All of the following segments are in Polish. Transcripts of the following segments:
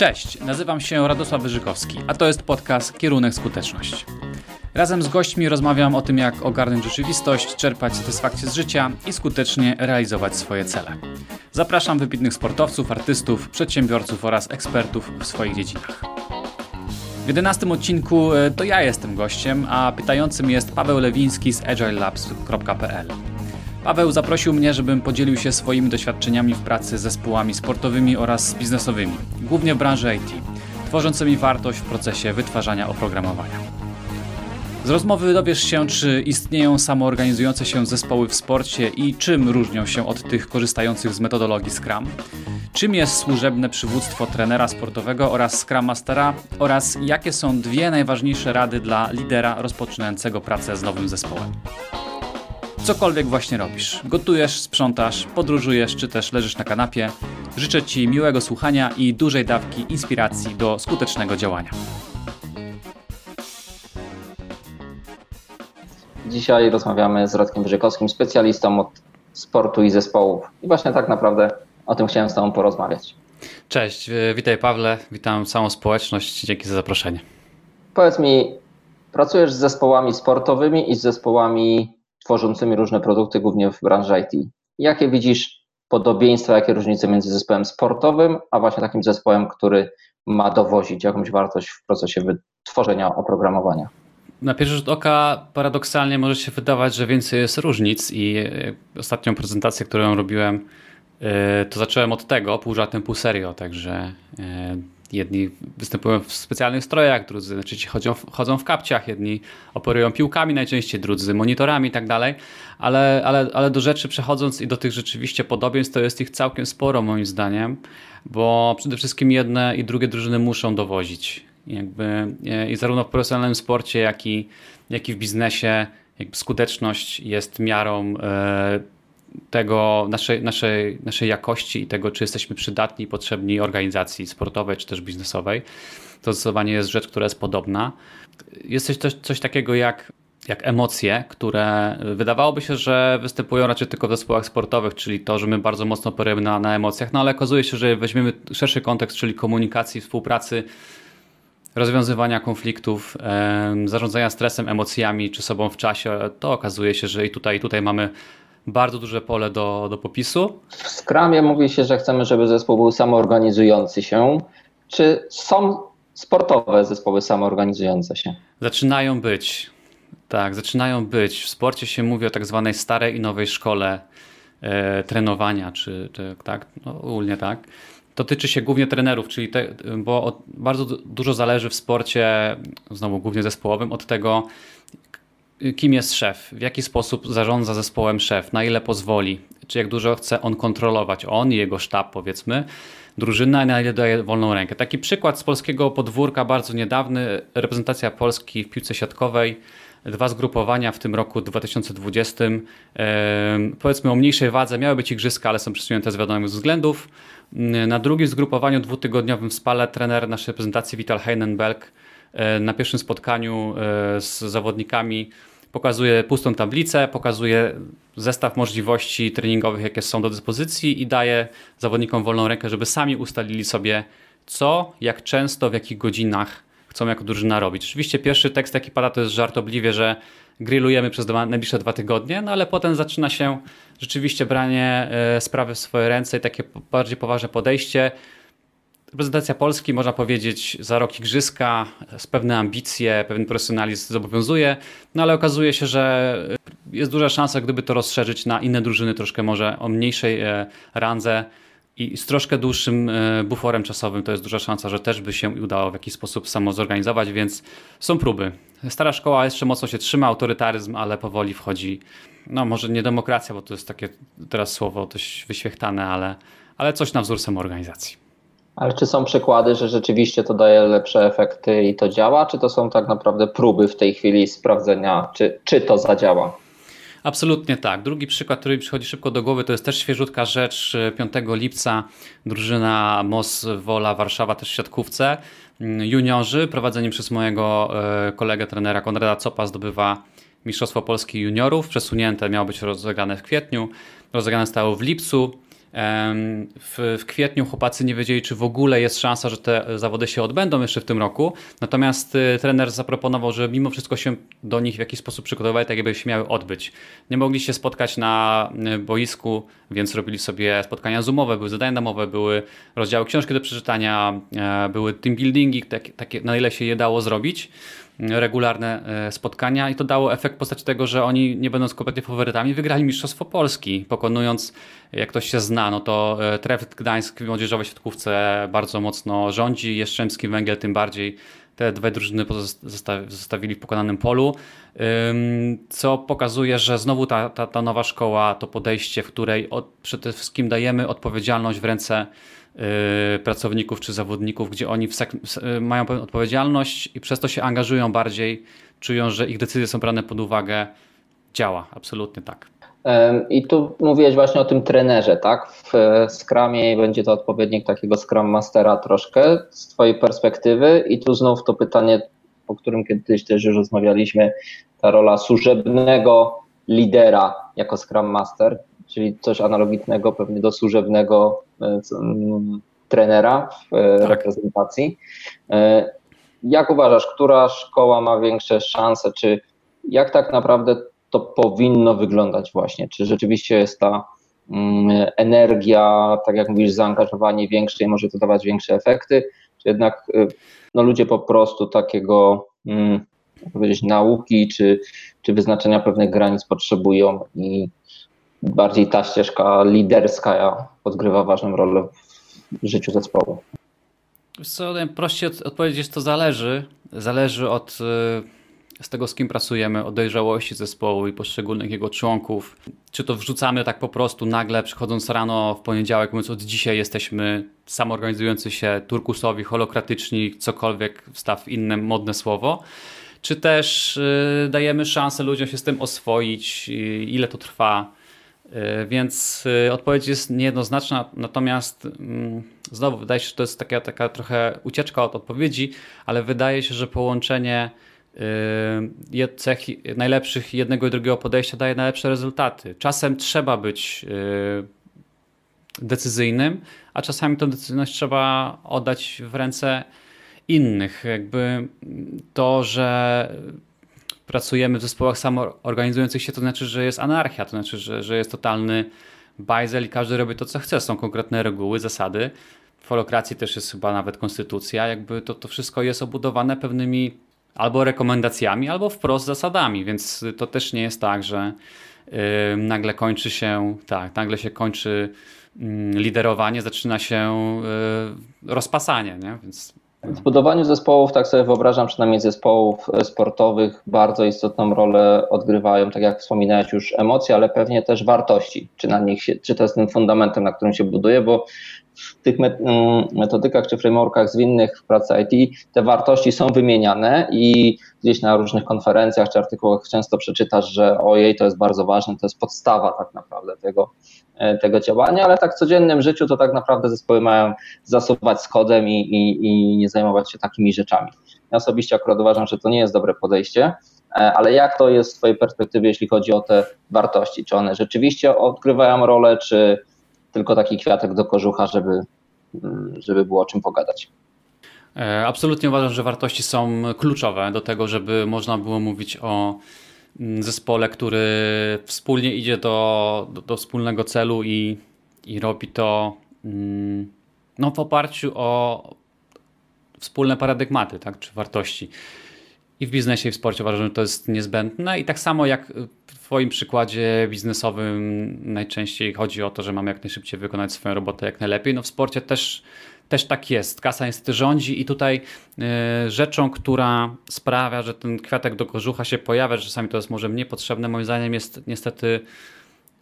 Cześć, nazywam się Radosław Wyżykowski, a to jest podcast Kierunek Skuteczność. Razem z gośćmi rozmawiam o tym, jak ogarnąć rzeczywistość, czerpać satysfakcję z życia i skutecznie realizować swoje cele. Zapraszam wybitnych sportowców, artystów, przedsiębiorców oraz ekspertów w swoich dziedzinach. W 11 odcinku e, to ja jestem gościem, a pytającym jest Paweł Lewiński z agilelabs.pl. Paweł zaprosił mnie, żebym podzielił się swoimi doświadczeniami w pracy z zespołami sportowymi oraz biznesowymi, głównie w branży IT, tworzącymi wartość w procesie wytwarzania oprogramowania. Z rozmowy dowiesz się, czy istnieją samoorganizujące się zespoły w sporcie i czym różnią się od tych korzystających z metodologii Scrum. Czym jest służebne przywództwo trenera sportowego oraz Scrum Mastera oraz jakie są dwie najważniejsze rady dla lidera rozpoczynającego pracę z nowym zespołem. Cokolwiek właśnie robisz, gotujesz, sprzątasz, podróżujesz czy też leżysz na kanapie, życzę Ci miłego słuchania i dużej dawki inspiracji do skutecznego działania. Dzisiaj rozmawiamy z Radkiem Wyżykowskim, specjalistą od sportu i zespołów. I właśnie tak naprawdę o tym chciałem z Tobą porozmawiać. Cześć, e, witaj Pawle, witam całą społeczność, dzięki za zaproszenie. Powiedz mi, pracujesz z zespołami sportowymi i z zespołami tworzącymi różne produkty, głównie w branży IT. Jakie widzisz podobieństwa, jakie różnice między zespołem sportowym, a właśnie takim zespołem, który ma dowozić jakąś wartość w procesie wytworzenia oprogramowania? Na pierwszy rzut oka paradoksalnie może się wydawać, że więcej jest różnic i e, ostatnią prezentację, którą robiłem, e, to zacząłem od tego, pół żartem, pół serio, także e, jedni występują w specjalnych strojach, drudzy znaczy chodzą, chodzą w kapciach, jedni operują piłkami najczęściej, drudzy monitorami i tak dalej, ale, ale, ale do rzeczy przechodząc i do tych rzeczywiście podobieństw, to jest ich całkiem sporo moim zdaniem, bo przede wszystkim jedne i drugie drużyny muszą dowozić jakby, e, I zarówno w profesjonalnym sporcie, jak i, jak i w biznesie jakby skuteczność jest miarą e, tego naszej, naszej, naszej jakości i tego, czy jesteśmy przydatni i potrzebni organizacji sportowej czy też biznesowej. To zdecydowanie jest rzecz, która jest podobna. Jest coś, coś takiego jak, jak emocje, które wydawałoby się, że występują raczej tylko w zespołach sportowych, czyli to, że my bardzo mocno operujemy na, na emocjach, no ale okazuje się, że weźmiemy szerszy kontekst, czyli komunikacji, współpracy, rozwiązywania konfliktów, zarządzania stresem, emocjami czy sobą w czasie, to okazuje się, że i tutaj, i tutaj mamy bardzo duże pole do, do popisu. W Scrumie mówi się, że chcemy, żeby zespół był samoorganizujący się. Czy są sportowe zespoły samoorganizujące się? Zaczynają być. Tak, zaczynają być. W sporcie się mówi o tak zwanej starej i nowej szkole e, trenowania, czy, czy tak, no, ogólnie tak dotyczy się głównie trenerów, czyli te, bo bardzo dużo zależy w sporcie, znowu głównie zespołowym, od tego, kim jest szef, w jaki sposób zarządza zespołem szef, na ile pozwoli, czy jak dużo chce on kontrolować, on i jego sztab powiedzmy, drużyna, na ile daje wolną rękę. Taki przykład z polskiego podwórka, bardzo niedawny, reprezentacja Polski w piłce siatkowej, dwa zgrupowania w tym roku 2020, powiedzmy o mniejszej wadze, miały być igrzyska, ale są przesunięte z wiadomych względów. Na drugim zgrupowaniu dwutygodniowym w Spale trener naszej reprezentacji Vital Heinenberg e, na pierwszym spotkaniu e, z zawodnikami pokazuje pustą tablicę, pokazuje zestaw możliwości treningowych, jakie są do dyspozycji i daje zawodnikom wolną rękę, żeby sami ustalili sobie co, jak często, w jakich godzinach chcą jako drużyna robić. Oczywiście pierwszy tekst jaki pada to jest żartobliwie, że grillujemy przez dwa, najbliższe dwa tygodnie, no ale potem zaczyna się rzeczywiście branie e, sprawy w swoje ręce i takie bardziej poważne podejście. Reprezentacja Polski, można powiedzieć, za rok igrzyska, z pewne ambicje, pewien profesjonalizm zobowiązuje, no ale okazuje się, że jest duża szansa, gdyby to rozszerzyć na inne drużyny, troszkę może o mniejszej e, randze, i z troszkę dłuższym e, buforem czasowym to jest duża szansa, że też by się udało w jakiś sposób samo zorganizować, więc są próby. Stara szkoła jeszcze mocno się trzyma, autorytaryzm, ale powoli wchodzi, no może nie demokracja, bo to jest takie teraz słowo dość wyświechtane, ale, ale coś na wzór samoorganizacji. Ale czy są przykłady, że rzeczywiście to daje lepsze efekty i to działa, czy to są tak naprawdę próby w tej chwili sprawdzenia, czy, czy to zadziała? Absolutnie tak. Drugi przykład, który mi przychodzi szybko do głowy, to jest też świeżutka rzecz. 5 lipca drużyna MOS Wola Warszawa, też w siatkówce. Juniorzy, prowadzeni przez mojego e, kolegę trenera Konrada Copa, zdobywa Mistrzostwo Polski Juniorów. Przesunięte miało być rozegrane w kwietniu. Rozegrane stało w lipcu. W, w, kwietniu chłopacy nie wiedzieli, czy w ogóle jest szansa, że te zawody się odbędą jeszcze w tym roku. Natomiast y, trener zaproponował, że mimo wszystko się do nich w jakiś sposób przygotowali, tak jakby się miały odbyć. Nie mogli się spotkać na y, boisku, więc robili sobie spotkania zoomowe, były zadania domowe, były rozdziały książki do przeczytania, e, były team buildingi, takie, takie na ile się je dało zrobić regularne e, spotkania i to dało efekt w postaci tego, że oni nie będąc kompletnie faworytami wygrali Mistrzostwo Polski, pokonując, jak ktoś się zna, no to e, Trefl Gdańsk w młodzieżowej siatkówce bardzo mocno rządzi, Jastrzębski Węgiel tym bardziej. Te dwie drużyny zostawili w pokonanym polu, co pokazuje, że znowu ta, ta, ta nowa szkoła, to podejście, w której od, przede wszystkim dajemy odpowiedzialność w ręce pracowników czy zawodników, gdzie oni y, mają pewną odpowiedzialność i przez to się angażują bardziej, czują, że ich decyzje są brane pod uwagę. Działa, absolutnie tak. I tu mówiłeś właśnie o tym trenerze, tak? W Scrumie będzie to odpowiednik takiego Scrum Mastera troszkę z Twojej perspektywy i tu znów to pytanie, o którym kiedyś też już rozmawialiśmy, ta rola służebnego lidera jako Scrum Master czyli coś analogicznego pewnie do służebnego e, trenera w e, tak. reprezentacji. E, jak uważasz, która szkoła ma większe szanse, czy jak tak naprawdę to powinno wyglądać właśnie? Czy rzeczywiście jest ta mm, energia, tak jak mówisz, zaangażowanie większe i może to dawać większe efekty, czy jednak no, ludzie po prostu takiego mm, powiedzieć, nauki czy, czy wyznaczenia pewnych granic potrzebują i bardziej ta ścieżka liderska odgrywa ważną rolę w życiu zespołu. Co, prościej odpowiedzieć, to zależy. Zależy od z tego, z kim pracujemy, od dojrzałości zespołu i poszczególnych jego członków. Czy to wrzucamy tak po prostu nagle, przychodząc rano w poniedziałek, mówiąc od dzisiaj jesteśmy samorganizujący się turkusowi, holokratyczni, cokolwiek wstaw inne modne słowo. Czy też y, dajemy szansę ludziom się z tym oswoić, ile to trwa, E, więc e, odpowiedź jest niejednoznaczna, natomiast mm, znowu wydaje się, że to jest taka, taka trochę ucieczka od odpowiedzi, ale wydaje się, że połączenie e, cech najlepszych jednego i drugiego podejścia daje najlepsze rezultaty. Czasem trzeba być decyzyjnym, a czasami tę decyzyjność trzeba oddać w ręce innych. Jakby to, że pracujemy w zespołach samoorganizujących się, to znaczy, że jest anarchia, to znaczy, że, że jest totalny bajzel i każdy robi to, co chce. Są konkretne reguły, zasady. W holokracji też jest chyba nawet konstytucja. Jakby to, to wszystko jest obudowane pewnymi albo rekomendacjami, albo wprost zasadami, więc to też nie jest tak, że yy, nagle kończy się, tak, nagle się kończy yy, liderowanie, zaczyna się yy, rozpasanie, nie? więc w budowaniu zespołów, tak sobie wyobrażam, przynajmniej zespołów e, sportowych, bardzo istotną rolę odgrywają, tak jak wspominałeś już, emocje, ale pewnie też wartości. Czy, na nich się, czy to jest tym fundamentem, na którym się buduje, bo w tych mm, metodykach czy frameworkach zwinnych w pracy IT te wartości są wymieniane i gdzieś na różnych konferencjach czy artykułach często przeczytasz, że ojej, to jest bardzo ważne, to jest podstawa tak naprawdę tego, tego działania, ale tak w codziennym życiu to tak naprawdę zespoły mają zasuwać z kodem i, i, i nie zajmować się takimi rzeczami. Ja osobiście akurat uważam, że to nie jest dobre podejście, e, ale jak to jest z Twojej perspektywy, jeśli chodzi o te wartości? Czy one rzeczywiście odgrywają rolę, czy tylko taki kwiatek do kożucha, żeby, mm, żeby było o czym pogadać. E, absolutnie uważam, że wartości są kluczowe do tego, żeby można było mówić o zespole, który wspólnie idzie do, do, do wspólnego celu i, i robi to mm, no, w oparciu o wspólne paradygmaty tak, czy wartości. I w biznesie, i w sporcie uważam, że to jest niezbędne. I tak samo jak Twoim przykładzie biznesowym najczęściej chodzi o to, że mamy jak najszybciej wykonać swoją robotę jak najlepiej. No w sporcie też, też tak jest. Kasa niestety rządzi i tutaj y, rzeczą, która sprawia, że ten kwiatek do kożucha się pojawia, że czasami to jest może mniej potrzebne, moim zdaniem jest niestety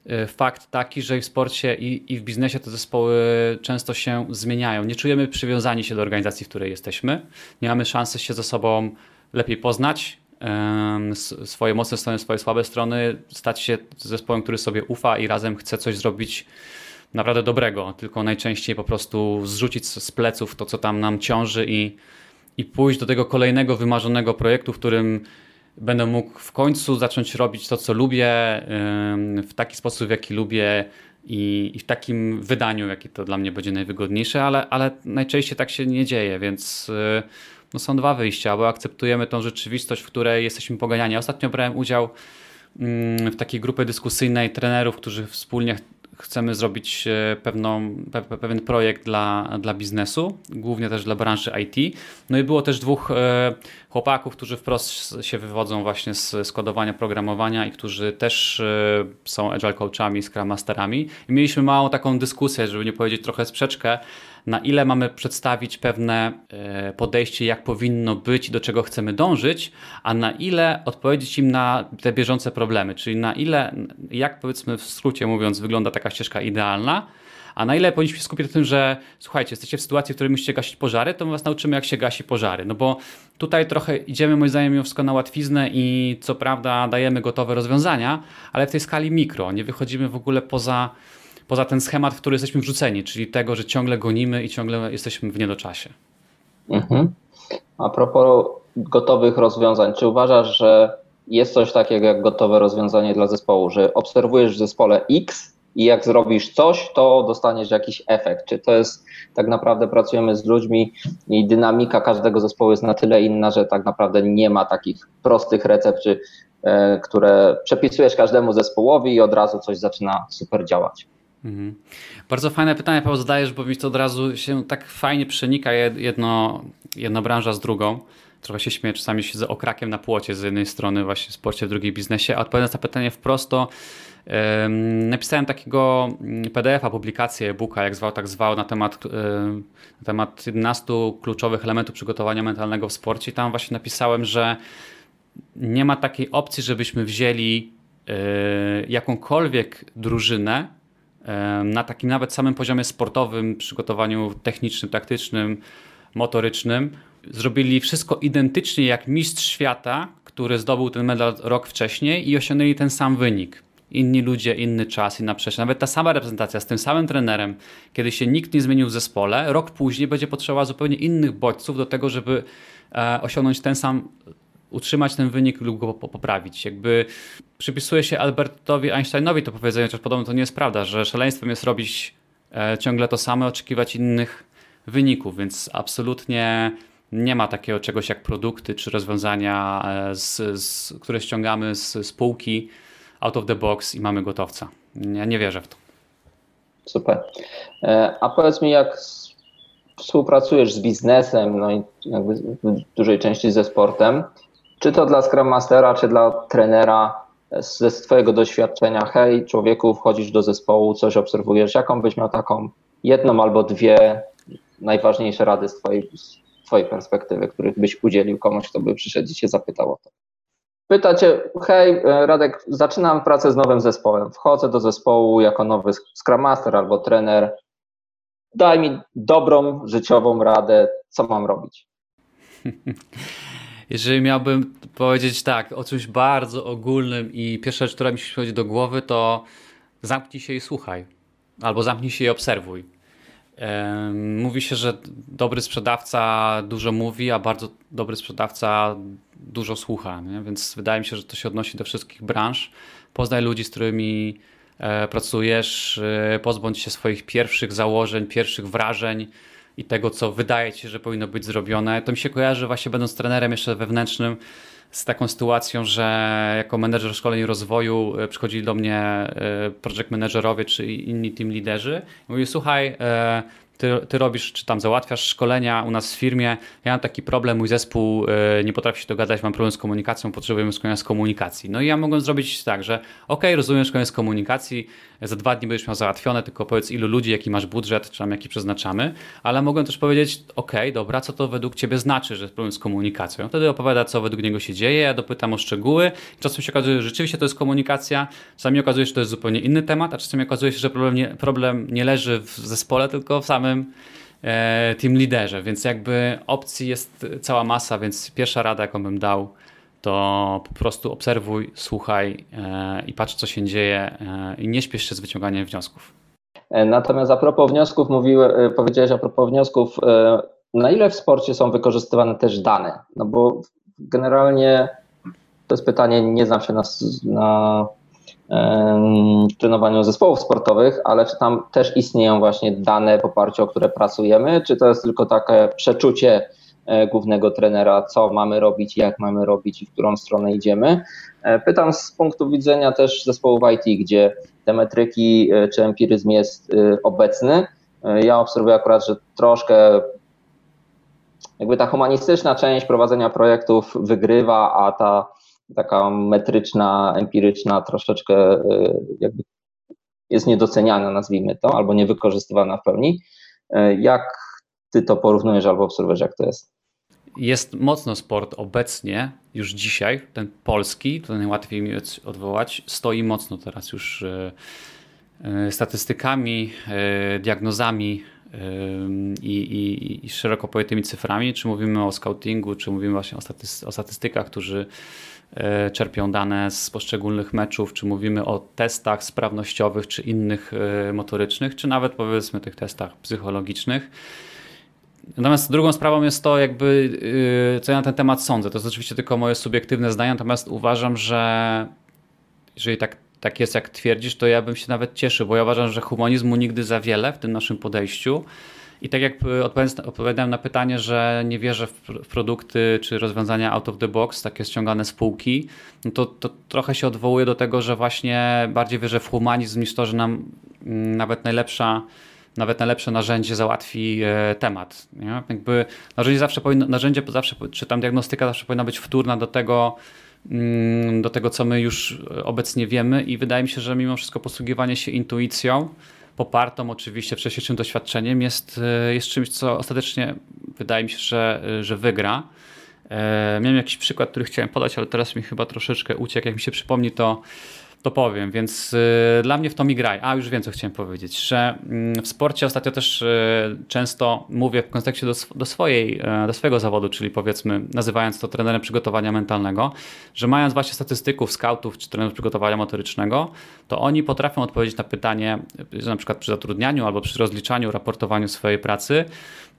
y, fakt taki, że w sporcie i, i w biznesie te zespoły często się zmieniają. Nie czujemy przywiązani się do organizacji, w której jesteśmy. Nie mamy szansy się ze sobą lepiej poznać, swoje mocne strony, swoje słabe strony, stać się zespołem, który sobie ufa i razem chce coś zrobić naprawdę dobrego, tylko najczęściej po prostu zrzucić z pleców to, co tam nam ciąży i, i pójść do tego kolejnego wymarzonego projektu, w którym będę mógł w końcu zacząć robić to, co lubię, w taki sposób, w jaki lubię i, i w takim wydaniu, jaki to dla mnie będzie najwygodniejsze, ale, ale najczęściej tak się nie dzieje, więc y, no są dwa wyjścia, albo akceptujemy tą rzeczywistość, w której jesteśmy poganiani. Ostatnio brałem udział w takiej grupie dyskusyjnej trenerów, którzy wspólnie chcemy zrobić e, pewną, pe, pewien projekt dla, dla biznesu, głównie też dla branży IT. No i było też dwóch e, chłopaków, którzy wprost się wywodzą właśnie z skodowania programowania i którzy też e, są agile coachami, scrum masterami. I mieliśmy małą taką dyskusję, żeby nie powiedzieć trochę sprzeczkę, na ile mamy przedstawić pewne e, podejście, jak powinno być i do czego chcemy dążyć, a na ile odpowiedzieć im na te bieżące problemy, czyli na ile, jak powiedzmy w skrócie mówiąc, wygląda taka ścieżka idealna, a na ile powinniśmy się skupić na tym, że słuchajcie, jesteście w sytuacji, w której musicie gasić pożary, to my was nauczymy, jak się gasi pożary. No bo tutaj trochę idziemy, moim zdaniem, wszystko na łatwiznę i co prawda dajemy gotowe rozwiązania, ale w tej skali mikro. Nie wychodzimy w ogóle poza poza ten schemat, w który jesteśmy wrzuceni, czyli tego, że ciągle gonimy i ciągle jesteśmy w niedoczasie. Mhm. A propos gotowych rozwiązań, czy uważasz, że jest coś takiego jak gotowe rozwiązanie dla zespołu, że obserwujesz w zespole X i jak zrobisz coś, to dostaniesz jakiś efekt? Czy to jest tak naprawdę pracujemy z ludźmi i dynamika każdego zespołu jest na tyle inna, że tak naprawdę nie ma takich prostych recept, czy, e, które przepisujesz każdemu zespołowi i od razu coś zaczyna super działać? Mhm. Bardzo fajne pytanie, Paweł, zadajesz, bo mi to od razu się tak fajnie przenika jedno, jedna branża z drugą. Trochę się śmieję, czasami siedzę okrakiem na płocie z jednej strony właśnie w sporcie, w drugiej biznesie, a odpowiadając na pytanie wprost, to napisałem takiego mm, PDF-a, publikację e-booka, jak zwał, tak zwał, na temat, na temat 11 kluczowych elementów przygotowania mentalnego w sporcie. I tam właśnie napisałem, że nie ma takiej opcji, żebyśmy wzięli e, jakąkolwiek drużynę na takim nawet samym poziomie sportowym, przygotowaniu technicznym, taktycznym, motorycznym, zrobili wszystko identycznie jak mistrz świata, który zdobył ten medal rok wcześniej i osiągnęli ten sam wynik. Inni ludzie, inny czas, inna przestrzeń. Nawet ta sama reprezentacja z tym samym trenerem, kiedy się nikt nie zmienił w zespole, rok później będzie potrzebował zupełnie innych bodźców do tego, żeby e, osiągnąć ten sam utrzymać ten wynik lub go poprawić. Jakby przypisuje się Albertowi Einsteinowi to powiedzenie, chociaż podobno to nie jest prawda, że szaleństwem jest robić e, ciągle to samo, oczekiwać innych wyników, więc absolutnie nie ma takiego czegoś jak produkty czy rozwiązania, e, z, z, które ściągamy z spółki out of the box i mamy gotowca. Ja nie wierzę w to. Super. E, a powiedz mi, jak współpracujesz z biznesem, no i jakby w dużej części ze sportem, czy to dla Scrum Mastera, czy dla trenera ze swojego doświadczenia, hej, człowieku, wchodzisz do zespołu, coś obserwujesz, jaką byś miał taką jedną albo dwie najważniejsze rady z twojej, z twojej perspektywy, których byś udzielił komuś, kto by przyszedł i cię zapytał o to. Pyta cię, hej, Radek, zaczynam pracę z nowym zespołem, wchodzę do zespołu jako nowy Scrum Master albo trener, daj mi dobrą, życiową radę, co mam robić. Jeżeli miałbym powiedzieć tak, o czymś bardzo ogólnym i pierwsza rzecz, która mi się przychodzi do głowy, to zamknij się i słuchaj. Albo zamknij się i obserwuj. Mówi się, że dobry sprzedawca dużo mówi, a bardzo dobry sprzedawca dużo słucha, nie? więc wydaje mi się, że to się odnosi do wszystkich branż. Poznaj ludzi, z którymi e, pracujesz, e, pozbądź się swoich pierwszych założeń, pierwszych wrażeń, i tego, co wydaje ci się, że powinno być zrobione. To mi się kojarzy właśnie będąc trenerem jeszcze wewnętrznym z taką sytuacją, że jako menedżer szkoleń i rozwoju e, przychodzili do mnie e, project managerowie czy inni team liderzy i mówili, słuchaj, e, ty, ty, robisz, czy tam załatwiasz szkolenia u nas w firmie, ja mam taki problem, mój zespół y, nie potrafi się dogadać, mam problem z komunikacją, potrzebujemy szkolenia z komunikacji. No i ja mogłem zrobić tak, że ok, rozumiem szkolenie z komunikacji, za dwa dni będziesz miał załatwione, tylko powiedz ilu ludzi, jaki masz budżet, czy tam jaki przeznaczamy, ale mogłem też powiedzieć, ok, dobra, co to według ciebie znaczy, że jest problem z komunikacją. Wtedy opowiada, co według niego się dzieje, ja dopytam o szczegóły, czasem się okazuje, że rzeczywiście to jest komunikacja, czasami okazuje się, że to jest zupełnie inny temat, a czasami okazuje się, że problem nie, problem nie leży w zespole, tylko w samym e, team liderze, więc jakby opcji jest cała masa, więc pierwsza rada, jaką bym dał, to po prostu obserwuj, słuchaj e, i patrz, co się dzieje e, i nie śpiesz się z wyciąganiem wniosków. Natomiast a propos wniosków, mówiły, powiedziałeś a propos wniosków, na ile w sporcie są wykorzystywane też dane? No bo generalnie to jest pytanie, nie znam się na, na trenowaniu zespołów sportowych, ale czy tam też istnieją właśnie dane w oparciu o które pracujemy, czy to jest tylko takie przeczucie e, głównego trenera, co mamy robić, jak mamy robić i w którą stronę idziemy. E, pytam z punktu widzenia też zespołów IT, gdzie te metryki e, czy empiryzm jest obecny. Ja obserwuję akurat, że troszkę jakby ta humanistyczna część prowadzenia projektów wygrywa, a ta taka metryczna, empiryczna troszeczkę y, jakby jest niedoceniana, nazwijmy to, albo niewykorzystywana w pełni. Y, jak ty to porównujesz albo obserwujesz, jak to jest? Jest mocno sport obecnie, już dzisiaj, ten polski, to najłatwiej mi odwołać, stoi mocno teraz już y, statystykami, diagnozami i, i, i szeroko pojętymi cyframi, czy mówimy o scoutingu, czy mówimy właśnie o, staty, o statystykach, którzy E, czerpią dane z poszczególnych meczów, czy mówimy o testach sprawnościowych, czy innych e, motorycznych, czy nawet powiedzmy tych testach psychologicznych. Natomiast drugą sprawą jest to, jakby, e, co ja na ten temat sądzę. To jest oczywiście tylko moje subiektywne zdanie, natomiast uważam, że jeżeli tak, tak jest, jak twierdzisz, to ja bym się nawet cieszył, bo ja uważam, że humanizmu nigdy za wiele w tym naszym podejściu. I tak jak odpowiadałem na pytanie, że nie wierzę w produkty czy rozwiązania out of the box, takie ściągane z półki, no to, to trochę się odwołuje do tego, że właśnie bardziej wierzę w humanizm niż to, że nam mm, nawet najlepsza nawet najlepsze narzędzie załatwi e, temat. Nie? Jakby narzędzie zawsze powinno, narzędzie zawsze, czy tam diagnostyka zawsze powinna być wtórna do tego, mm, do tego, co my już obecnie wiemy i wydaje mi się, że mimo wszystko posługiwanie się intuicją popartą oczywiście wcześniejszym doświadczeniem, jest, e, jest czymś, co ostatecznie wydaje mi się, że, e, że wygra. E, miałem jakiś przykład, który chciałem podać, ale teraz mi chyba troszeczkę uciekł. Jak mi się przypomni, to to powiem, więc y, dla mnie w to mi graj. A już wiem, co chciałem powiedzieć, że y, w sporcie ostatnio też y, często mówię w kontekście do, do, swojej, e, do swojego zawodu, czyli powiedzmy, nazywając to trenerem przygotowania mentalnego, że mając właśnie statystyków, scoutów czy trenerów przygotowania motorycznego, to oni potrafią odpowiedzieć na pytanie, że na przykład przy zatrudnianiu albo przy rozliczaniu, raportowaniu swojej pracy,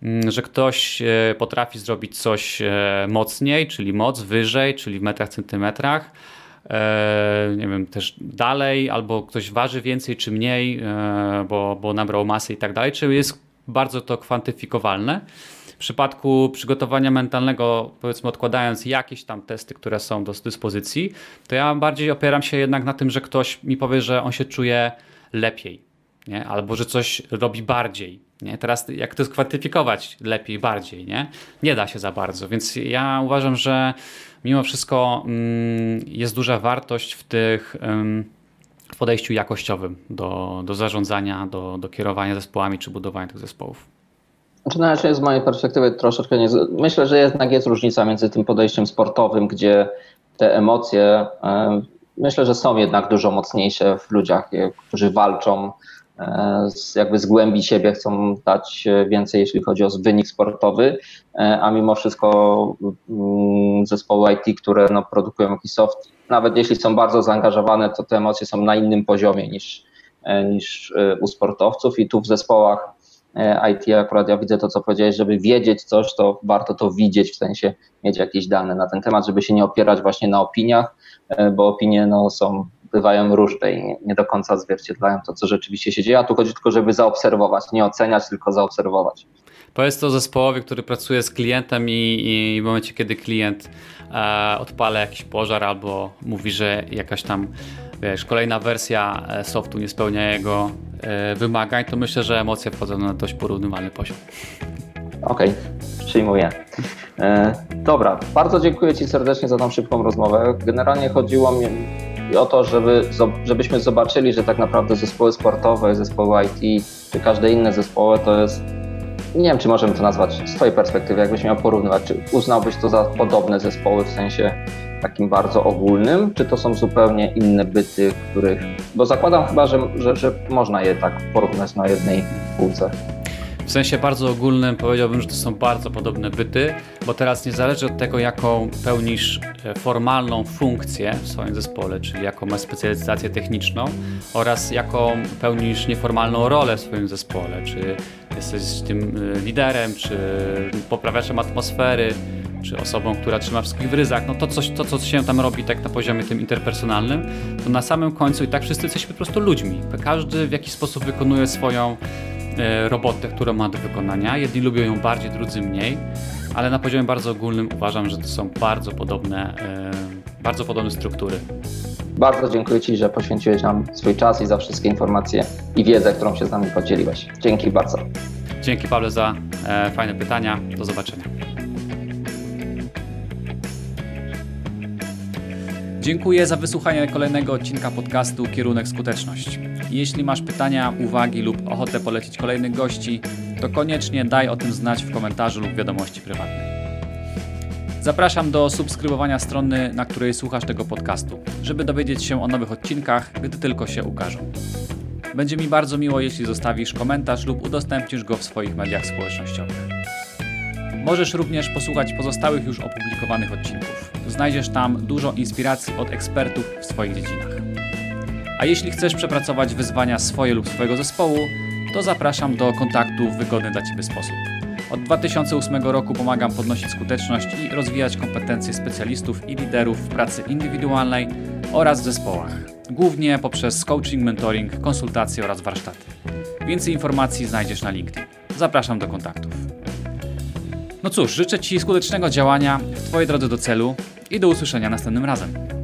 mm, że ktoś e, potrafi zrobić coś e, mocniej, czyli moc wyżej, czyli w metrach, centymetrach E, nie wiem, też dalej, albo ktoś waży więcej czy mniej, e, bo, bo nabrał masy i tak dalej, czy jest bardzo to kwantyfikowalne. W przypadku przygotowania mentalnego, powiedzmy odkładając jakieś tam testy, które są do dyspozycji, to ja bardziej opieram się jednak na tym, że ktoś mi powie, że on się czuje lepiej, nie? albo że coś robi bardziej. Nie? Teraz jak to skwantyfikować lepiej, bardziej, nie? Nie da się za bardzo, więc ja uważam, że mimo wszystko mm, jest duża wartość w tych w podejściu jakościowym do, do zarządzania, do, do kierowania zespołami czy budowania tych zespołów. Znaczy, na razie z mojej perspektywy troszeczkę nie. Myślę, że jednak jest różnica między tym podejściem sportowym, gdzie te emocje myślę, że są jednak dużo mocniejsze w ludziach, którzy walczą jakby z głębi siebie chcą dać więcej, jeśli chodzi o wynik sportowy, e, a mimo wszystko mm, zespoły IT, które no, produkują jakiś soft, nawet jeśli są bardzo zaangażowane, to te emocje są na innym poziomie niż, e, niż u sportowców. I tu w zespołach IT akurat ja widzę to, co powiedziałeś, żeby wiedzieć coś, to warto to widzieć, w sensie mieć jakieś dane na ten temat, żeby się nie opierać właśnie na opiniach, bo opinie no, są bywają różne i nie do końca zwierciedlają to, co rzeczywiście się dzieje, a tu chodzi tylko, żeby zaobserwować, nie oceniać, tylko zaobserwować. Powiedz to zespołowi, który pracuje z klientem i, i w momencie, kiedy klient e, odpala jakiś pożar albo mówi, że jakaś tam wiesz, kolejna wersja e, softu nie spełnia jego e, wymagań, to myślę, że emocje wchodzą na dość porównywalny poziom. Okej, okay, przyjmuję. E, dobra, bardzo dziękuję Ci serdecznie za tą szybką rozmowę. Generalnie chodziło mi o to, żeby, żebyśmy zobaczyli, że tak naprawdę zespoły sportowe, zespoły IT czy każde inne zespoły to jest, nie wiem czy możemy to nazwać z Twojej perspektywy, jakbyś miał porównywać, czy uznałbyś to za podobne zespoły w sensie takim bardzo ogólnym, czy to są zupełnie inne byty, których, bo zakładam chyba, że, że, że można je tak porównać na jednej półce. W sensie bardzo ogólnym powiedziałbym, że to są bardzo podobne byty, bo teraz nie zależy od tego, jaką pełnisz e, formalną funkcję w swoim zespole, czyli jaką masz specjalizację techniczną oraz jaką pełnisz nieformalną rolę w swoim zespole, czy jesteś tym e, liderem, czy poprawiaczem atmosfery, czy osobą, która trzyma wszystkich w ryzach, no to, coś, to co się tam robi tak na poziomie tym interpersonalnym, to na samym końcu i tak wszyscy jesteśmy po prostu ludźmi. Każdy w jakiś sposób wykonuje swoją robotę, którą ma do wykonania. Jedni lubią ją bardziej, drudzy mniej, ale na poziomie bardzo ogólnym uważam, że to są bardzo podobne, e, bardzo podobne struktury. Bardzo dziękuję Ci, że poświęciłeś nam swój czas i za wszystkie informacje i wiedzę, którą się z nami podzieliłeś. Dzięki bardzo. Dzięki Pawle za e, fajne pytania. Do zobaczenia. Dziękuję za wysłuchanie kolejnego odcinka podcastu Kierunek Skuteczność. Jeśli masz pytania, uwagi lub ochotę polecić kolejnych gości, to koniecznie daj o tym znać w komentarzu lub wiadomości prywatnej. Zapraszam do subskrybowania strony, na której słuchasz tego podcastu, żeby dowiedzieć się o nowych odcinkach, gdy tylko się ukażą. Będzie mi bardzo miło, jeśli zostawisz komentarz lub udostępnisz go w swoich mediach społecznościowych. Możesz również posłuchać pozostałych już opublikowanych odcinków. Znajdziesz tam dużo inspiracji od ekspertów w swoich dziedzinach. A jeśli chcesz przepracować wyzwania swoje lub swojego zespołu, to zapraszam do kontaktu w wygodny dla Ciebie sposób. Od 2008 roku pomagam podnosić skuteczność i rozwijać kompetencje specjalistów i liderów w pracy indywidualnej oraz w zespołach, głównie poprzez coaching, mentoring, konsultacje oraz warsztaty. Więcej informacji znajdziesz na LinkedIn. Zapraszam do kontaktów. No cóż, życzę Ci skutecznego działania w Twojej drodze do celu i do usłyszenia następnym razem.